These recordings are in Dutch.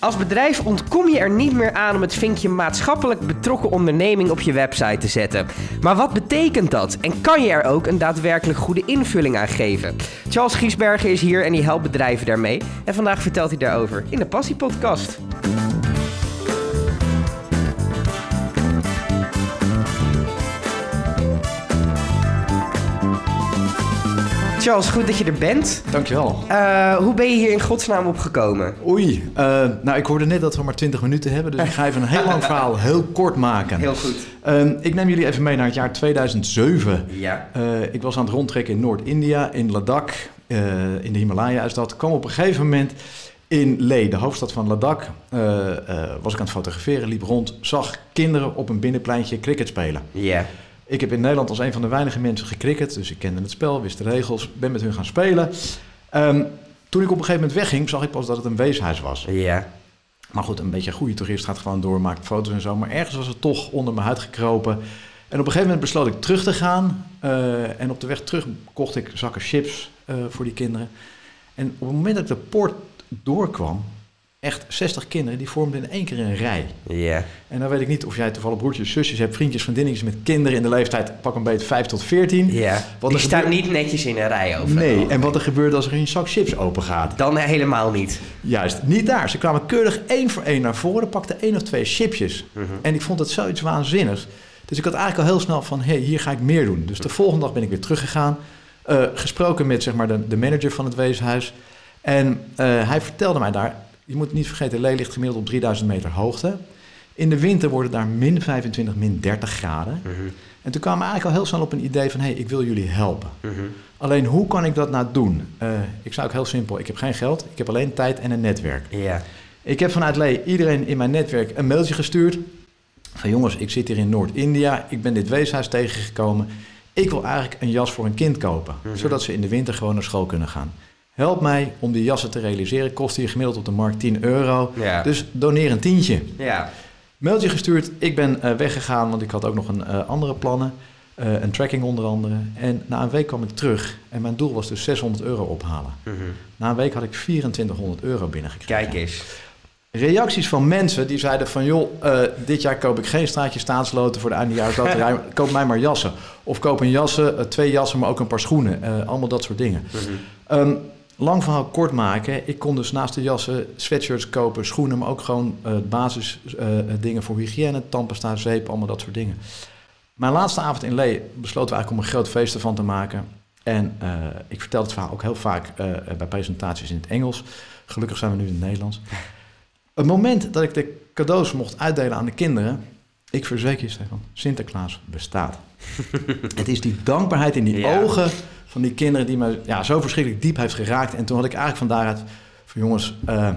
Als bedrijf ontkom je er niet meer aan om het vinkje maatschappelijk betrokken onderneming op je website te zetten. Maar wat betekent dat? En kan je er ook een daadwerkelijk goede invulling aan geven? Charles Giesbergen is hier en die helpt bedrijven daarmee. En vandaag vertelt hij daarover in de Passie Podcast. Charles, goed dat je er bent. Dankjewel. Uh, hoe ben je hier in godsnaam opgekomen? Oei, uh, nou ik hoorde net dat we maar 20 minuten hebben, dus ik ga even een heel lang verhaal heel kort maken. Heel goed. Uh, ik neem jullie even mee naar het jaar 2007. Ja. ik was aan het rondtrekken in Noord-India, in Ladakh, in de Himalaya is dat. kwam op een gegeven moment in Leh, de hoofdstad van Ladakh, was ik aan het fotograferen, liep rond, zag kinderen op een binnenpleintje cricket spelen. Ja. Ik heb in Nederland als een van de weinige mensen gecricket, dus ik kende het spel, wist de regels, ben met hun gaan spelen. Um, toen ik op een gegeven moment wegging, zag ik pas dat het een weeshuis was. Ja. Maar goed, een beetje een goede toerist gaat gewoon door, maakt foto's en zo. Maar ergens was het toch onder mijn huid gekropen. En op een gegeven moment besloot ik terug te gaan. Uh, en op de weg terug kocht ik zakken chips uh, voor die kinderen. En op het moment dat ik de poort doorkwam, echt 60 kinderen, die vormden in één keer een rij. Ja. En dan weet ik niet of jij toevallig broertjes, zusjes hebt, vriendjes, vriendinnetjes met kinderen in de leeftijd, pak een beetje 5 tot 14. Ja, die staan niet netjes in een rij over. Nee, en wat er gebeurt als er een zak chips open gaat. Dan helemaal niet. Juist, niet daar. Ze kwamen keurig één voor één naar voren, pakten één of twee chipjes. Mm -hmm. En ik vond het zoiets waanzinnigs. Dus ik had eigenlijk al heel snel van, hé, hey, hier ga ik meer doen. Dus de volgende dag ben ik weer teruggegaan, uh, gesproken met zeg maar, de, de manager van het weeshuis. En uh, hij vertelde mij daar, je moet niet vergeten, Lee ligt gemiddeld op 3000 meter hoogte. In de winter worden daar min 25, min 30 graden. -hmm. En toen kwamen we eigenlijk al heel snel op een idee van... hé, hey, ik wil jullie helpen. -hmm. Alleen, hoe kan ik dat nou doen? Uh, ik zei ook heel simpel, ik heb geen geld. Ik heb alleen tijd en een netwerk. Ik heb vanuit Lee iedereen in mijn netwerk een mailtje gestuurd... van jongens, ik zit hier in Noord-India. Ik ben dit weeshuis tegengekomen. Ik wil eigenlijk een jas voor een kind kopen. Mhm. Zodat ze in de winter gewoon naar school kunnen gaan. Help mij om die jassen te realiseren. Kost hier gemiddeld op de markt 10 euro. Ja. Dus doneer een tientje. Ja. Mailtje gestuurd. Ik ben uh, weggegaan, want ik had ook nog een, uh, andere plannen. Uh, een tracking onder andere. En na een week kwam ik terug. En mijn doel was dus 600 euro ophalen. Mm -hmm. Na een week had ik 2400 euro binnengekregen. Kijk eens. Reacties van mensen die zeiden van... joh, dit jaar koop ik geen straatje staatsloten voor de eindejaarsloterij. koop mij maar jassen. Of koop een jassen, twee jassen, maar ook een paar schoenen. allemaal dat soort dingen. Mm -hmm. um, Lang verhaal kort maken. Ik kon dus naast de jassen sweatshirts kopen, schoenen, maar ook gewoon uh, basis uh, dingen voor hygiëne, tandpasta, zeep, allemaal dat soort dingen. Mijn laatste avond in Lee besloten we eigenlijk om een groot feest ervan te maken. En uh, ik vertel het verhaal ook heel vaak bij presentaties in het Engels. Gelukkig zijn we nu in het Nederlands. Het moment dat ik de cadeaus mocht uitdelen aan de kinderen, ik verzeker je, Stefan, Sinterklaas bestaat. het is die dankbaarheid in die Ja. ogen van die kinderen die me ja, zo verschrikkelijk diep heeft geraakt. En toen had ik eigenlijk van daaruit van jongens, uh,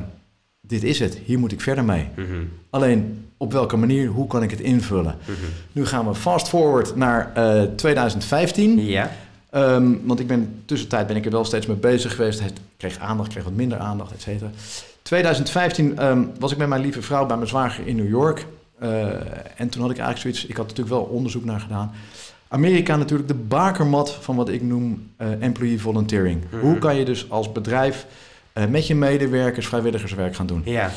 dit is het, hier moet ik verder mee. Mm -hmm. Alleen op welke manier, hoe kan ik het invullen? Mm -hmm. Nu gaan we fast forward naar uh, 2015. Ja. Um, want ik ben tussentijd ben ik er wel steeds mee bezig geweest. Het kreeg aandacht, kreeg wat minder aandacht, et cetera. 2015 um, was ik met mijn lieve vrouw bij mijn zwager in New York. Uh, en toen had ik eigenlijk zoiets, ik had natuurlijk wel onderzoek naar gedaan. Amerika natuurlijk de bakermat van wat ik noem uh, employee volunteering. Mhm. Hoe kan je dus als bedrijf uh, met je medewerkers vrijwilligerswerk gaan doen? Ja.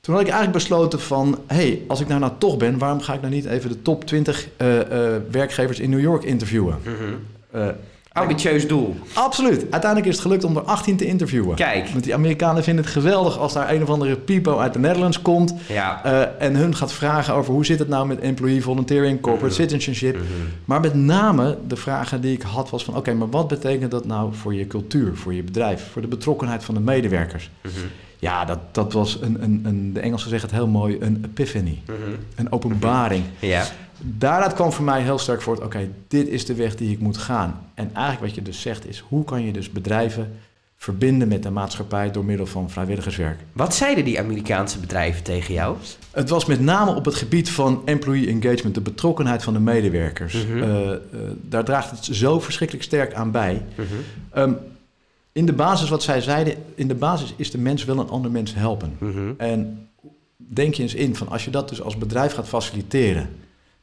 Toen had ik eigenlijk besloten van, hé, hey, als ik nou nou toch ben, waarom ga ik nou niet even de top 20 uh, werkgevers in New York interviewen? Mm-hmm. Ambitieus doel. Absoluut. Uiteindelijk is het gelukt om er 18 te interviewen. Kijk. Want die Amerikanen vinden het geweldig als daar een of andere pipo uit de Netherlands komt. Ja. Uh, en hun gaat vragen over hoe zit het nou met employee volunteering, corporate Mm-hmm. citizenship. Mhm. Maar met name de vragen die ik had was van... oké, okay, maar wat betekent dat nou voor je cultuur, voor je bedrijf... voor de betrokkenheid van de medewerkers? Mhm. Ja, dat, dat was een, een, een... de Engelsen zeggen het heel mooi, een epiphany. Mhm. Een openbaring. Ja. Daaruit kwam voor mij heel sterk voort... oké, okay, dit is de weg die ik moet gaan. En eigenlijk wat je dus zegt is... hoe kan je dus bedrijven verbinden met de maatschappij... door middel van vrijwilligerswerk? Wat zeiden die Amerikaanse bedrijven tegen jou? Het was met name op het gebied van employee engagement... de betrokkenheid van de medewerkers. Mhm. Uh, uh, daar draagt het zo verschrikkelijk sterk aan bij... Mhm. Um, in de basis, wat zij zeiden, in de basis is de mens wel een ander mens helpen. Mhm. En denk je eens in van als je dat dus als bedrijf gaat faciliteren,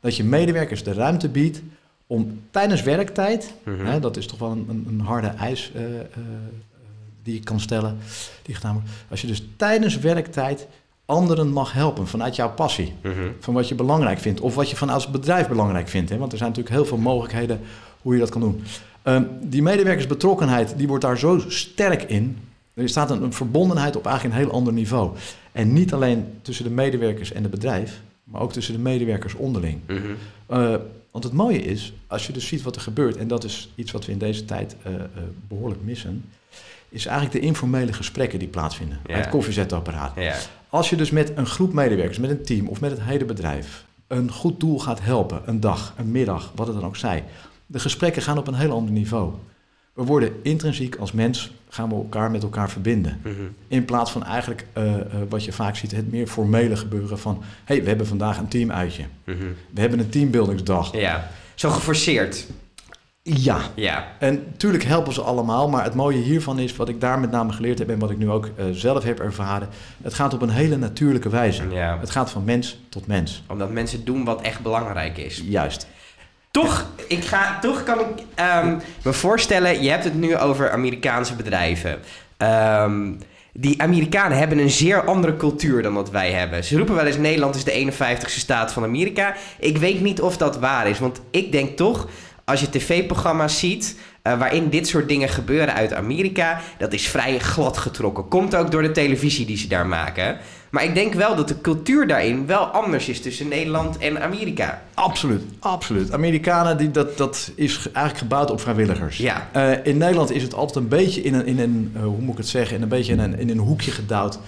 dat je medewerkers de ruimte biedt om tijdens werktijd, Mhm. hè, dat is toch wel een, een, harde eis uh, uh, die je kan stellen, die gedaan wordt. Als je dus tijdens werktijd anderen mag helpen vanuit jouw passie, Mhm. van wat je belangrijk vindt of wat je van als bedrijf belangrijk vindt. Hè? Want er zijn natuurlijk heel veel mogelijkheden hoe je dat kan doen. Ehm, die medewerkersbetrokkenheid, die wordt daar zo sterk in. Er staat een, een verbondenheid op eigenlijk een heel ander niveau. En niet alleen tussen de medewerkers en het bedrijf, maar ook tussen de medewerkers onderling. Mhm. Eh, want het mooie is, als je dus ziet wat er gebeurt, en dat is iets wat we in deze tijd eh, eh, behoorlijk missen, is eigenlijk de informele gesprekken die plaatsvinden bij Ja. het koffiezetapparaat. Ja. Als je dus met een groep medewerkers, met een team of met het hele bedrijf een goed doel gaat helpen, een dag, een middag, wat het dan ook zij, de gesprekken gaan op een heel ander niveau. We worden intrinsiek als mens, gaan we elkaar met elkaar verbinden. Mhm. In plaats van eigenlijk eh, eh, wat je vaak ziet, het meer formele gebeuren van... hé, hey, we hebben vandaag een teamuitje. Mhm. We hebben een teambuildingsdag. Ja. Zo geforceerd. Ja, Ja. en natuurlijk helpen ze allemaal, maar het mooie hiervan is... wat ik daar met name geleerd heb en wat ik nu ook eh, zelf heb ervaren... het gaat op een hele natuurlijke wijze. ja. Het gaat van mens tot mens. Omdat mensen doen wat echt belangrijk is. Juist. Toch, ik ga, toch kan ik ehm, me voorstellen, je hebt het nu over Amerikaanse bedrijven. Ehm, die Amerikanen hebben een zeer andere cultuur dan wat wij hebben. Ze roepen wel eens Nederland is de 51ste staat van Amerika. Ik weet niet of dat waar is, want ik denk toch, als je tv-programma's ziet eh, waarin dit soort dingen gebeuren uit Amerika, dat is vrij glad getrokken. Komt ook door de televisie die ze daar maken. Maar ik denk wel dat de cultuur daarin wel anders is tussen Nederland en Amerika. Absoluut, absoluut. Amerikanen, die, dat, dat is ge- eigenlijk gebouwd op vrijwilligers. Ja. Eh, in Nederland is het altijd een beetje in een, in een eh, hoe moet ik het zeggen, in een beetje in een, in een hoekje gedouwd.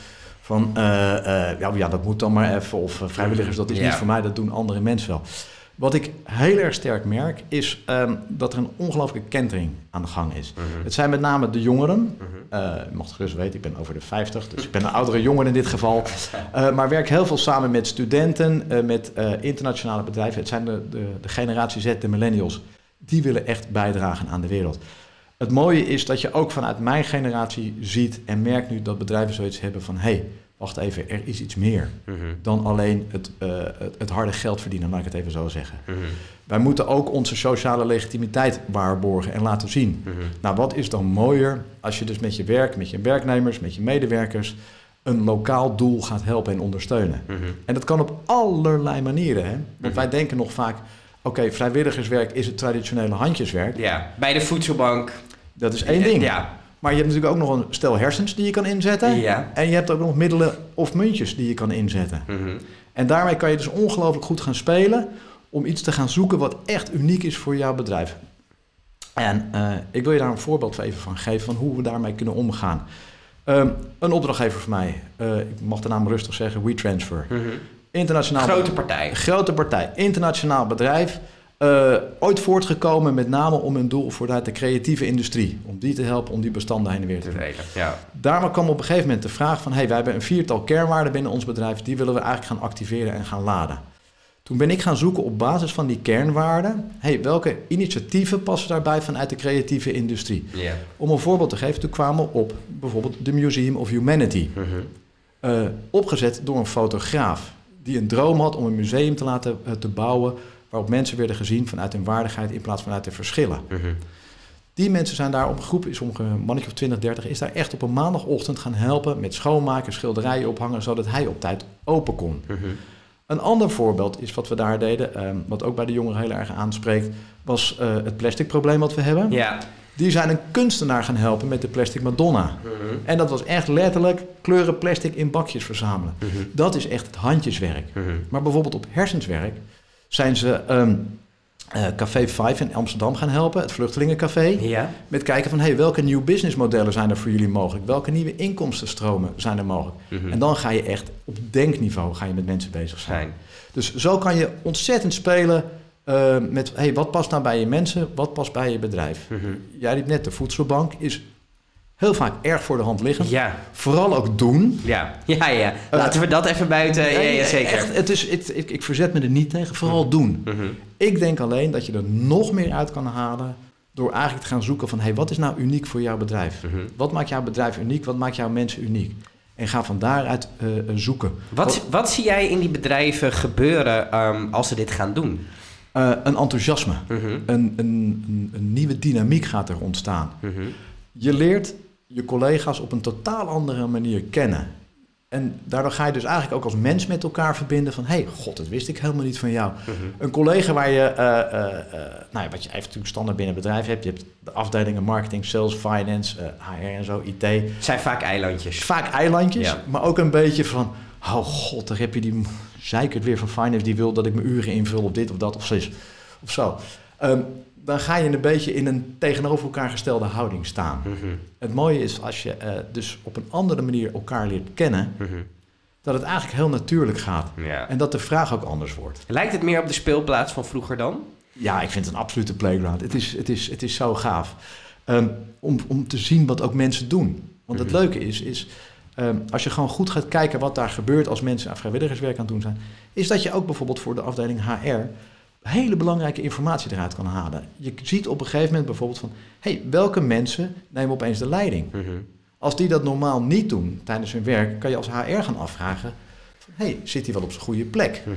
Van, ja, ja, dat moet dan maar even. Of vrijwilligers, dat is Ja. niet voor mij, dat doen andere mensen wel. Wat ik heel erg sterk merk, is ehm, dat er een ongelooflijke kentering aan de gang is. Het zijn met name de jongeren. Eh, je mag het gerust weten, ik ben over de 50, dus ik ben een oudere jongen in dit geval. Eh, maar werk heel veel samen met studenten, eh, met internationale bedrijven. Het zijn de, de, de generatie Z, de millennials. Die willen echt bijdragen aan de wereld. Het mooie is dat je ook vanuit mijn generatie ziet en merkt nu dat bedrijven zoiets hebben van... hé, hey, wacht even, er is iets meer Mhm. dan alleen het, eh, het, het harde geld verdienen, laat ik het even zo zeggen. Mhm. Wij moeten ook onze sociale legitimiteit waarborgen en laten zien. Mhm. Nou, wat is dan mooier als je dus met je werk, met je werknemers, met je medewerkers een lokaal doel gaat helpen en ondersteunen. En dat kan op allerlei manieren. Hè? Want wij denken nog vaak, oké, vrijwilligerswerk is het traditionele handjeswerk. Ja, bij de voedselbank. Dat is één ding. Ja. Maar je hebt natuurlijk ook nog een stel hersens die je kan inzetten. Ja. En je hebt ook nog middelen of muntjes die je kan inzetten. Mhm. En daarmee kan je dus ongelooflijk goed gaan spelen om iets te gaan zoeken wat echt uniek is voor jouw bedrijf. En eh, ik wil je daar een voorbeeld even van geven van hoe we daarmee kunnen omgaan. Ehm, een opdrachtgever van mij, eh, ik mag de naam rustig zeggen, WeTransfer. Mhm. Internationaal Grote partij. grote partij, internationaal bedrijf. Eh, ooit voortgekomen met name om hun doel voor de creatieve industrie. Om die te helpen, om die bestanden heen en weer te delen. Ja. Daarom kwam op een gegeven moment de vraag van... hey, wij hebben een viertal kernwaarden binnen ons bedrijf... die willen we eigenlijk gaan activeren en gaan laden. Toen ben ik gaan zoeken op basis van die kernwaarden... hey, welke initiatieven passen daarbij vanuit de creatieve industrie? Ja. Om een voorbeeld te geven, toen kwamen we op bijvoorbeeld de Museum of Humanity... Mhm. eh, opgezet door een fotograaf... die een droom had om een museum te laten eh, te bouwen... waarop mensen werden gezien vanuit hun waardigheid... in plaats van uit de verschillen. Mhm. Die mensen zijn daar op een groep, een mannetje of 20, 30, is daar echt op een maandagochtend gaan helpen met schoonmaken, schilderijen ophangen, zodat hij op tijd open kon. Mhm. Een ander voorbeeld is wat we daar deden, ehm, wat ook bij de jongeren heel erg aanspreekt, was eh, het plastic probleem wat we hebben. Ja. Die zijn een kunstenaar gaan helpen met de plastic Madonna. Mhm. En dat was echt letterlijk kleuren plastic in bakjes verzamelen. Dat is echt het handjeswerk. Maar bijvoorbeeld op hersenswerk zijn ze ehm, eh, Café 5 in Amsterdam gaan helpen, het Vluchtelingencafé. Ja. Met kijken van, hey, welke nieuwe businessmodellen zijn er voor jullie mogelijk? Welke nieuwe inkomstenstromen zijn er mogelijk? Mhm. En dan ga je echt op denkniveau ga je met mensen bezig zijn. Dus zo kan je ontzettend spelen eh, met, hey, wat past nou bij je mensen? Wat past bij je bedrijf? Mhm. Jij riep net, de voedselbank is heel vaak erg voor de hand liggend. Ja. Vooral ook doen. Ja. Ja, ja. Laten we dat even buiten. Ja, ja, zeker. Echt, het is, het, ik, ik verzet me er niet tegen, vooral doen. Mhm. Ik denk alleen dat je er nog meer uit kan halen door eigenlijk te gaan zoeken van, hey, wat is nou uniek voor jouw bedrijf? Mhm. Wat maakt jouw bedrijf uniek? Wat maakt jouw mensen uniek? En ga van daaruit eh, eh, zoeken. Wat, wat zie jij in die bedrijven gebeuren ehm, als ze dit gaan doen? Eh, een enthousiasme, Mhm. een, een, een, een nieuwe dynamiek gaat er ontstaan. Mhm. Je leert je collega's op een totaal andere manier kennen. En daardoor ga je dus eigenlijk ook als mens met elkaar verbinden van... hé, hey, god, dat wist ik helemaal niet van jou. Mhm. Een collega waar je, eh, eh, eh, nou ja, wat je even natuurlijk standaard binnen een bedrijf hebt. Je hebt de afdelingen marketing, sales, finance, HR en zo, IT. Het zijn vaak eilandjes. Vaak eilandjes, Ja. maar ook een beetje van... oh god, daar heb je die zeikert weer van finance... die wil dat ik mijn uren invul op dit of dat of zus of zo. Ehm, dan ga je een beetje in een tegenover elkaar gestelde houding staan. Mhm, Het mooie is als je eh, dus op een andere manier elkaar leert kennen... mhm. dat het eigenlijk heel natuurlijk gaat. Ja. En dat de vraag ook anders wordt. Lijkt het meer op de speelplaats van vroeger dan? Ja, ik vind het een absolute playground. Het is, het is, het is zo gaaf. Ehm, om, om te zien wat ook mensen doen. Want het Mhm. leuke is, is ehm, als je gewoon goed gaat kijken wat daar gebeurt als mensen aan vrijwilligerswerk aan het doen zijn, is dat je ook bijvoorbeeld voor de afdeling HR hele belangrijke informatie eruit kan halen. Je ziet op een gegeven moment bijvoorbeeld van, hey, welke mensen nemen opeens de leiding? Mhm. Als die dat normaal niet doen tijdens hun werk, kan je als HR gaan afvragen, van, hey, zit hij wel op zijn goede plek? Mhm.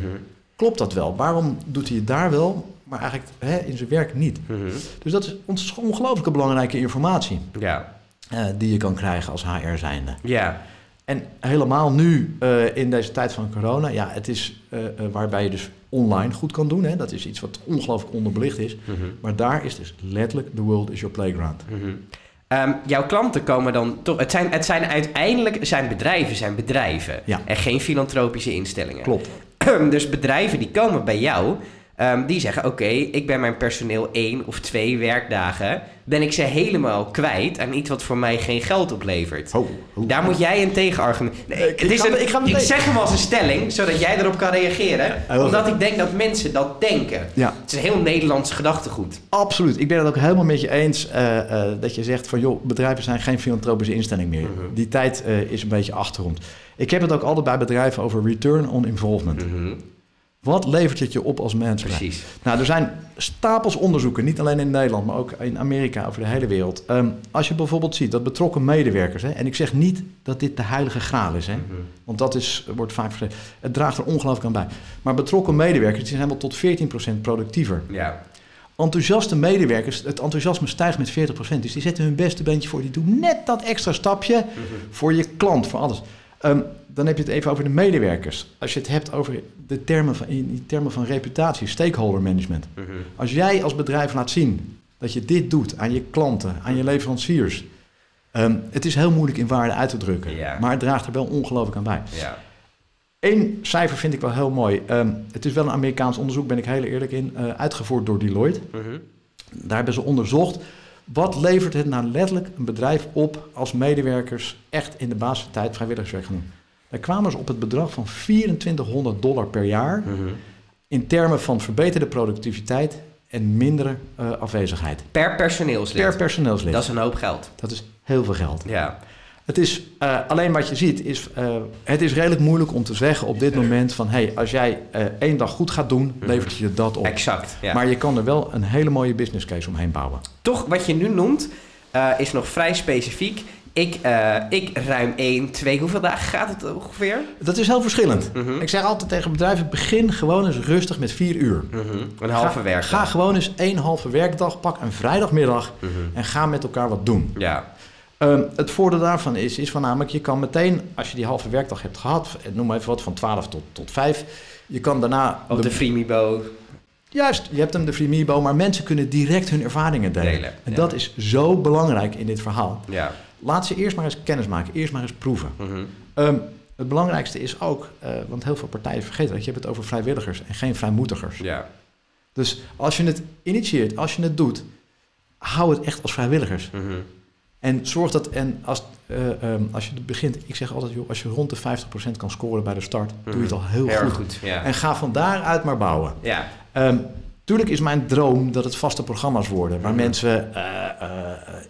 Klopt dat wel? Waarom doet hij het daar wel, maar eigenlijk hè, in zijn werk niet? Mhm. Dus dat is ongelooflijke belangrijke informatie Ja. eh, die je kan krijgen als HR zijnde. Ja. En helemaal nu eh, in deze tijd van corona, ja, het is eh, waarbij je dus online goed kan doen. Hè? Dat is iets wat ongelooflijk onderbelicht is. Mhm. Maar daar is dus letterlijk the world is your playground. Mhm. Ehm, jouw klanten komen dan toch. Het zijn, het zijn uiteindelijk zijn bedrijven, zijn bedrijven. Ja. En geen filantropische instellingen. Klopt. dus bedrijven die komen bij jou, ehm, die zeggen: Oké, ik ben mijn personeel één of twee werkdagen. Ben ik ze helemaal kwijt aan iets wat voor mij geen geld oplevert. Ho, ho. Daar moet jij een tegenargument. Nee, Ik- het ik is ga- een- ik ga ik meteen- zeg hem als een stelling, zodat jij erop kan reageren. omdat ik denk dat mensen dat denken. Ja, Het is een heel Nederlands gedachtegoed. absoluut. Ik ben het ook helemaal met je eens eh, eh, dat je zegt van joh, bedrijven zijn geen filantropische instelling meer. Mhm. Die tijd eh, is een beetje achter ons. Ik heb het ook altijd bij bedrijven over return on involvement. Mhm. Wat levert het je op als mens? Precies. Nou, er zijn stapels onderzoeken, niet alleen in Nederland, maar ook in Amerika, over de hele wereld. Ehm, als je bijvoorbeeld ziet dat betrokken medewerkers, hè, en ik zeg niet dat dit de heilige graal is, hè, Mhm. want dat is, wordt vaak vergeten. Het draagt er ongelooflijk aan bij. Maar betrokken medewerkers die zijn wel tot 14% productiever. Ja. Enthousiaste medewerkers, het enthousiasme stijgt met 40%. Dus die zetten hun beste beentje voor. Die doen net dat extra stapje Mhm. voor je klant, voor alles. Ehm, dan heb je het even over de medewerkers. Als je het hebt over de termen van, in die termen van reputatie, stakeholder management. Mhm. Als jij als bedrijf laat zien dat je dit doet aan je klanten, aan je leveranciers. ehm, het is heel moeilijk in waarde uit te drukken. Ja. Maar het draagt er wel ongelooflijk aan bij. Ja. Eén cijfer vind ik wel heel mooi. Ehm, het is wel een Amerikaans onderzoek, ben ik heel eerlijk in. eh, uitgevoerd door Deloitte. Mhm. Daar hebben ze onderzocht. Wat levert het nou letterlijk een bedrijf op als medewerkers echt in de basistijd vrijwilligerswerk gaan doen? Daar kwamen ze op het bedrag van 2400 dollar per jaar Mhm. in termen van verbeterde productiviteit en mindere eh, afwezigheid. Per personeelslid. Per personeelslid. Dat is een hoop geld. Dat is heel veel geld. Ja. Het is eh, alleen wat je ziet, is, eh, het is redelijk moeilijk om te zeggen op dit moment van hey, als jij eh, één dag goed gaat doen, levert je dat op. Exact. Ja. Maar je kan er wel een hele mooie business case omheen bouwen. Toch, wat je nu noemt, is nog vrij specifiek. Ik, ik ruim 1, 2, hoeveel dagen gaat het ongeveer? Dat is heel verschillend. Mhm. Ik zeg altijd tegen bedrijven, begin gewoon eens rustig met vier uur. Mhm. Een halve ga, werkdag. Ga gewoon eens één halve werkdag, pak een vrijdagmiddag Mhm. en ga met elkaar wat doen. Ja. Ehm, het voordeel daarvan is, is van namelijk, je kan meteen, als je die halve werkdag hebt gehad, eh, noem maar even wat, van 12 tot, tot 5, je kan daarna... Op de Freemibo. Juist, je hebt hem de Freemibo, maar mensen kunnen direct hun ervaringen delen. Delen, en ja. dat is zo belangrijk in dit verhaal. Ja. Laat ze eerst maar eens kennis maken, eerst maar eens proeven. Mhm. Ehm, het belangrijkste is ook, eh, want heel veel partijen vergeten dat je hebt het over vrijwilligers en geen vrijmoedigers. Ja. Dus als je het initieert, als je het doet, hou het echt als vrijwilligers. Mhm. En zorg dat, en als, eh, ehm, als je begint, ik zeg altijd, joh, als je rond de 50% kan scoren bij de start, doe je het al heel, Heel goed. erg goed. Ja. En ga van daaruit maar bouwen. ja. Ehm, tuurlijk is mijn droom dat het vaste programma's worden, waar Mhm. mensen eh,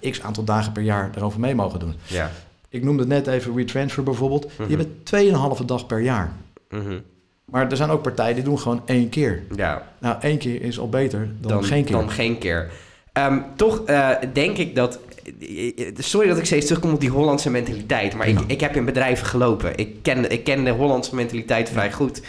eh, x aantal dagen per jaar erover mee mogen doen. Ja. Ik noemde het net even WeTransfer bijvoorbeeld. Mhm. Die hebben 2,5 dag per jaar. Mhm. Maar er zijn ook partijen die doen gewoon één keer. Ja. Nou, één keer is al beter dan, geen keer. Dan geen keer. Ehm, toch denk ik dat. Sorry dat ik steeds terugkom op die Hollandse mentaliteit. Maar ik, ik heb in bedrijven gelopen. Ik ken, ik ken de Hollandse mentaliteit vrij goed.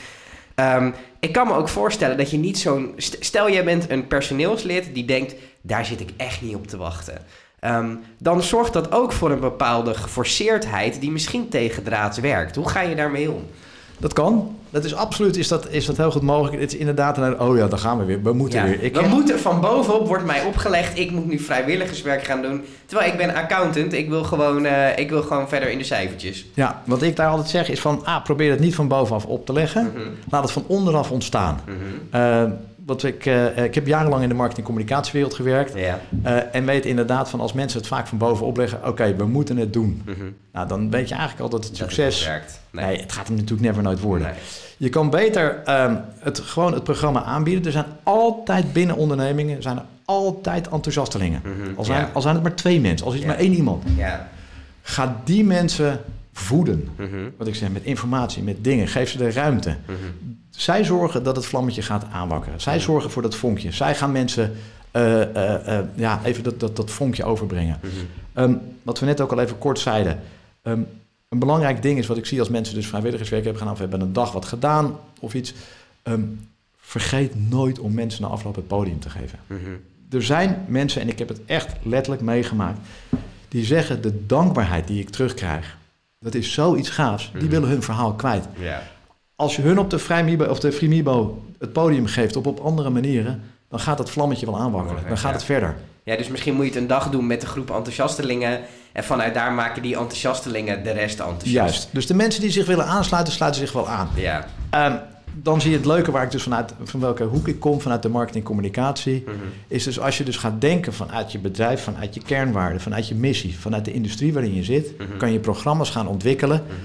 Ehm, ik kan me ook voorstellen dat je niet zo'n. st- Stel, jij bent een personeelslid die denkt: daar zit ik echt niet op te wachten. ehm, dan zorgt dat ook voor een bepaalde geforceerdheid die misschien tegendraads werkt. Hoe ga je daarmee om? Dat kan. Dat is absoluut is dat, is dat heel goed mogelijk. Het is inderdaad een, oh ja, dan gaan we weer. We moeten Ja, weer. Ik we ken- moeten van bovenop, wordt mij opgelegd, ik moet nu vrijwilligerswerk gaan doen. Terwijl ik ben accountant, ik wil gewoon, eh, ik wil gewoon verder in de cijfertjes. Ja, wat ik daar altijd zeg is van, ah, probeer het niet van bovenaf op te leggen. Mhm, Laat het van onderaf ontstaan. mhm. Eh, wat ik, eh, ik heb jarenlang in de marketing- en communicatiewereld gewerkt. Ja. eh, en weet inderdaad van als mensen het vaak van bovenop leggen, oké, we moeten het doen. mhm. Nou, dan weet je eigenlijk al dat het Dat succes. Nee. het gaat hem natuurlijk never nooit worden. Nee. Je kan beter ehm, het, gewoon het programma aanbieden. Er zijn altijd binnen ondernemingen zijn er altijd enthousiastelingen. Al, zijn, ja. al zijn het maar twee mensen, al is het Ja. maar één iemand. Ja. Ga die mensen voeden. Mhm, Wat ik zeg, met informatie, met dingen. Geef ze de ruimte. mhm. Zij zorgen dat het vlammetje gaat aanwakkeren. Zij zorgen voor dat vonkje. Zij gaan mensen eh, eh, eh, ja, even dat, dat, dat vonkje overbrengen. Mhm. Ehm, wat we net ook al even kort zeiden. Ehm, een belangrijk ding is wat ik zie als mensen dus vrijwilligerswerk hebben gedaan... of hebben een dag wat gedaan of iets. ehm, vergeet nooit om mensen na afloop het podium te geven. Mhm. Er zijn mensen, en ik heb het echt letterlijk meegemaakt... die zeggen de dankbaarheid die ik terugkrijg... dat is zoiets gaafs. Die Mhm. willen hun verhaal kwijt. Als je hun op de Vrijmibo of de Frimibo het podium geeft op op andere manieren... dan gaat het vlammetje wel aanwakkeren. Dan gaat het verder. ja, dus misschien moet je het een dag doen met een groep enthousiastelingen. En vanuit daar maken die enthousiastelingen de rest enthousiast. Juist. Dus de mensen die zich willen aansluiten, sluiten zich wel aan. Ja. Ehm, dan zie je het leuke waar ik dus vanuit, van welke hoek ik kom, vanuit de marketing communicatie, Mhm. is dus als je dus gaat denken vanuit je bedrijf, vanuit je kernwaarden, vanuit je missie, vanuit de industrie waarin je zit, Mhm. kan je programma's gaan ontwikkelen Mhm.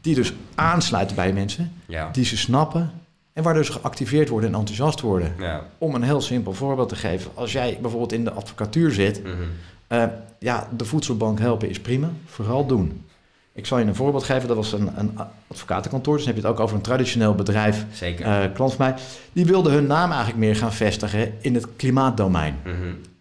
die dus aansluiten bij mensen, Ja. die ze snappen en waardoor ze geactiveerd worden en enthousiast worden. Ja. Om een heel simpel voorbeeld te geven, als jij bijvoorbeeld in de advocatuur zit, eh, ja, de voedselbank helpen is prima, vooral doen. Ik zal je een voorbeeld geven, dat was een, een advocatenkantoor, dus dan heb je het ook over een traditioneel bedrijf Zeker. eh, klant van mij, die wilden hun naam eigenlijk meer gaan vestigen in het klimaatdomein. Mhm.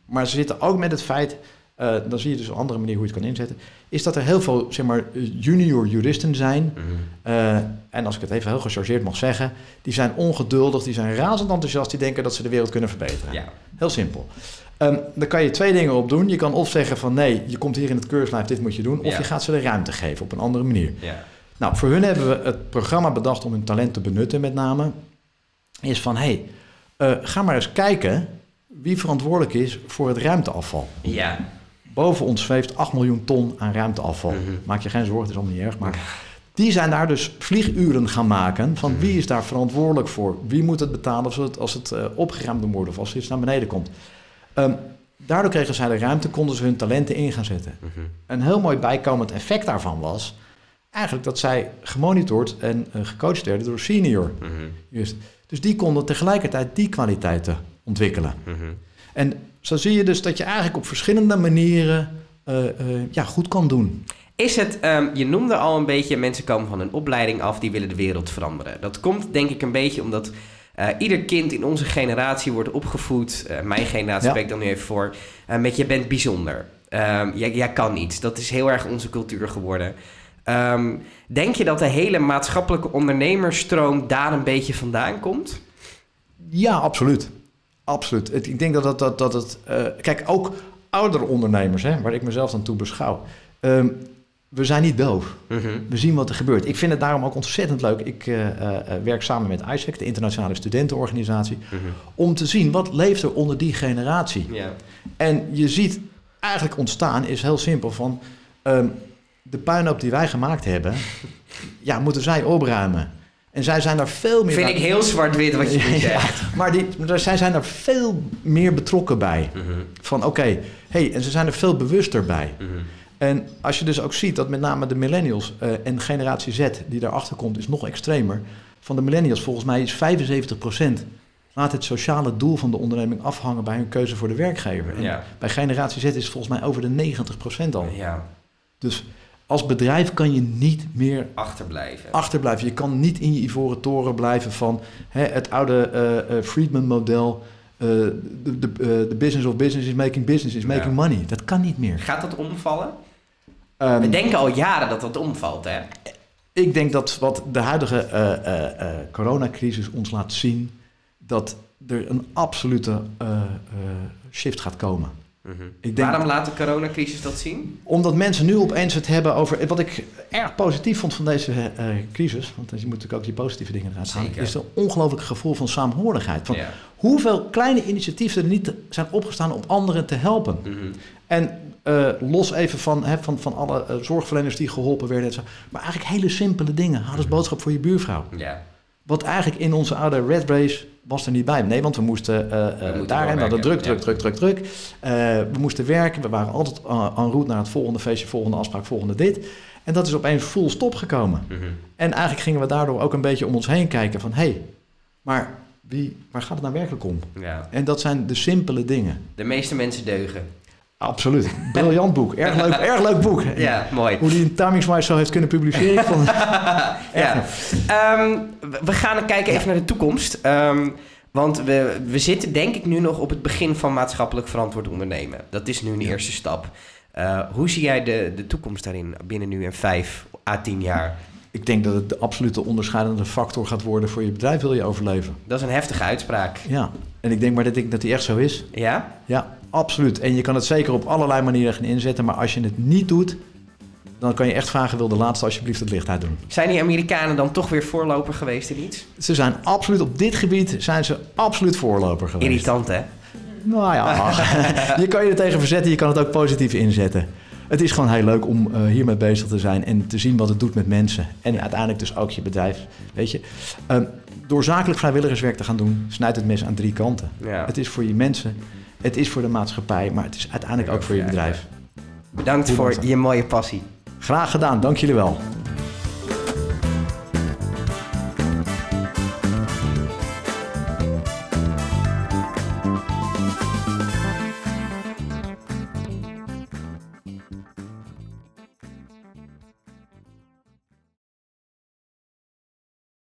Maar ze zitten ook met het feit, eh, dan zie je dus een andere manier hoe je het kan inzetten, is dat er heel veel zeg maar, junior juristen zijn. Mhm. eh, en als ik het even heel gechargeerd mag zeggen, die zijn ongeduldig, die zijn razend enthousiast, die denken dat ze de wereld kunnen verbeteren. Ja. Heel simpel. Ehm daar kan je twee dingen op doen. Je kan of zeggen van nee, je komt hier in het keurslijf, dit moet je doen. Of Ja. je gaat ze de ruimte geven op een andere manier. Ja. Nou, voor hun hebben we het programma bedacht om hun talent te benutten met name. Is van, hé, hey, eh, ga maar eens kijken wie verantwoordelijk is voor het ruimteafval. Ja. Boven ons zweeft 8 miljoen ton aan ruimteafval. Mhm. Maak je geen zorgen, het is allemaal niet erg. Maar die zijn daar dus vlieguren gaan maken van wie is daar verantwoordelijk voor? Wie moet het betalen als het, als het eh, opgeruimd moet worden of als iets naar beneden komt? Ehm, daardoor kregen zij de ruimte, konden ze hun talenten in gaan zetten. Mhm. Een heel mooi bijkomend effect daarvan was eigenlijk dat zij gemonitord en eh, gecoacht werden door senior. Juist. Dus die konden tegelijkertijd die kwaliteiten ontwikkelen. Mhm. En zo zie je dus dat je eigenlijk op verschillende manieren eh, eh, ja, goed kan doen. Is het, ehm, je noemde al een beetje, mensen komen van een opleiding af, die willen de wereld veranderen. Dat komt denk ik een beetje omdat eh, ieder kind in onze generatie wordt opgevoed, eh, mijn generatie Ja. spreek ik dan nu even voor, eh, met je bent bijzonder. Ehm, jij, jij kan iets. Dat is heel erg onze cultuur geworden. Ehm, denk je dat de hele maatschappelijke ondernemersstroom daar een beetje vandaan komt? Ja, absoluut. Absoluut. Ik denk dat, dat, dat, dat het... kijk, ook oudere ondernemers, hè, waar ik mezelf dan toe beschouw... ehm, we zijn niet doof. Mhm. We zien wat er gebeurt. Ik vind het daarom ook ontzettend leuk. Ik eh, eh, eh, werk samen met ISEC, de internationale studentenorganisatie... Mhm. om te zien wat leeft er onder die generatie. En je ziet eigenlijk ontstaan, is heel simpel van... ehm, de puinhoop die wij gemaakt hebben, ja, moeten zij opruimen. En zij zijn daar veel meer... Vind ik heel zwart-wit wat je Ja, zegt. maar die, zij zijn er veel meer betrokken bij. Mhm. Van oké, hey, en ze zijn er veel bewuster bij. En als je dus ook ziet dat met name de millennials eh, en generatie Z die daarachter komt, is nog extremer. Van de millennials volgens mij is 75% laat het sociale doel van de onderneming afhangen bij hun keuze voor de werkgever. En Ja. bij generatie Z is het volgens mij over de 90% al. ja, Dus als bedrijf kan je niet meer achterblijven. achterblijven. Je kan niet in je ivoren toren blijven van hè, het oude eh, eh, Friedman-model. De de- de business of business is making business, is making Ja. money. Dat kan niet meer. Gaat dat omvallen? Ehm, We denken al jaren dat dat omvalt, hè? Ik denk dat wat de huidige eh, eh, eh, coronacrisis ons laat zien, dat er een absolute shift gaat komen. Denk- Waarom laat de coronacrisis dat zien? Omdat mensen nu opeens het hebben over. Wat ik erg positief vond van deze crisis. Want je moet natuurlijk ook die positieve dingen eruit halen. Zeker. Is een ongelooflijk gevoel van saamhorigheid. Van Ja. hoeveel kleine initiatieven er niet zijn opgestaan om anderen te helpen. Mhm. En eh, los even van, hè, van, van alle eh, zorgverleners die geholpen werden. En zo. Maar eigenlijk hele simpele dingen. Hou eens boodschap voor je buurvrouw. Ja. Wat eigenlijk in onze oude Red Race was er niet bij. Nee, want we moesten eh, moeten daarin, we hadden druk, druk, druk, druk, druk. We moesten werken, we waren altijd en route naar het volgende feestje, volgende afspraak, volgende dit. En dat is opeens full stop gekomen. Mhm. En eigenlijk gingen we daardoor ook een beetje om ons heen kijken van... hé, hey, maar wie, waar gaat het nou werkelijk om? ja. En dat zijn de simpele dingen. De meeste mensen deugen. Absoluut. Briljant boek. Erg leuk, erg leuk boek. Ja, mooi. Hoe die timingswise zo heeft kunnen publiceren. Ik vond Ja. Ehm, we- we gaan kijken even naar de toekomst. Ehm, want we, we zitten denk ik nu nog op het begin van maatschappelijk verantwoord ondernemen. Dat is nu een eerste stap. Eh, hoe zie jij de, de toekomst daarin binnen nu en vijf à tien jaar? Ik denk dat het de absolute onderscheidende factor gaat worden voor je bedrijf wil je overleven. Dat is een heftige uitspraak. Ja, en ik denk maar dat, ik, dat die echt zo is. Ja? Ja, absoluut. En je kan het zeker op allerlei manieren gaan inzetten, maar als je het niet doet, dan kan je echt vragen, wil de laatste alsjeblieft het licht uitdoen. Zijn die Amerikanen dan toch weer voorloper geweest in iets? Ze zijn absoluut, op dit gebied zijn ze absoluut voorloper geweest. Irritant, hè? Nou ja, ach, je kan je er tegen verzetten, je kan het ook positief inzetten. Het is gewoon heel leuk om eh, hiermee bezig te zijn en te zien wat het doet met mensen. En uiteindelijk dus ook je bedrijf. Weet je, Ehm, door zakelijk vrijwilligerswerk te gaan doen, snijdt het mes aan drie kanten. Ja. Het is voor je mensen, het is voor de maatschappij, maar het is uiteindelijk ook voor je bedrijf. Bedankt voor je mooie passie. Graag gedaan, dank jullie wel.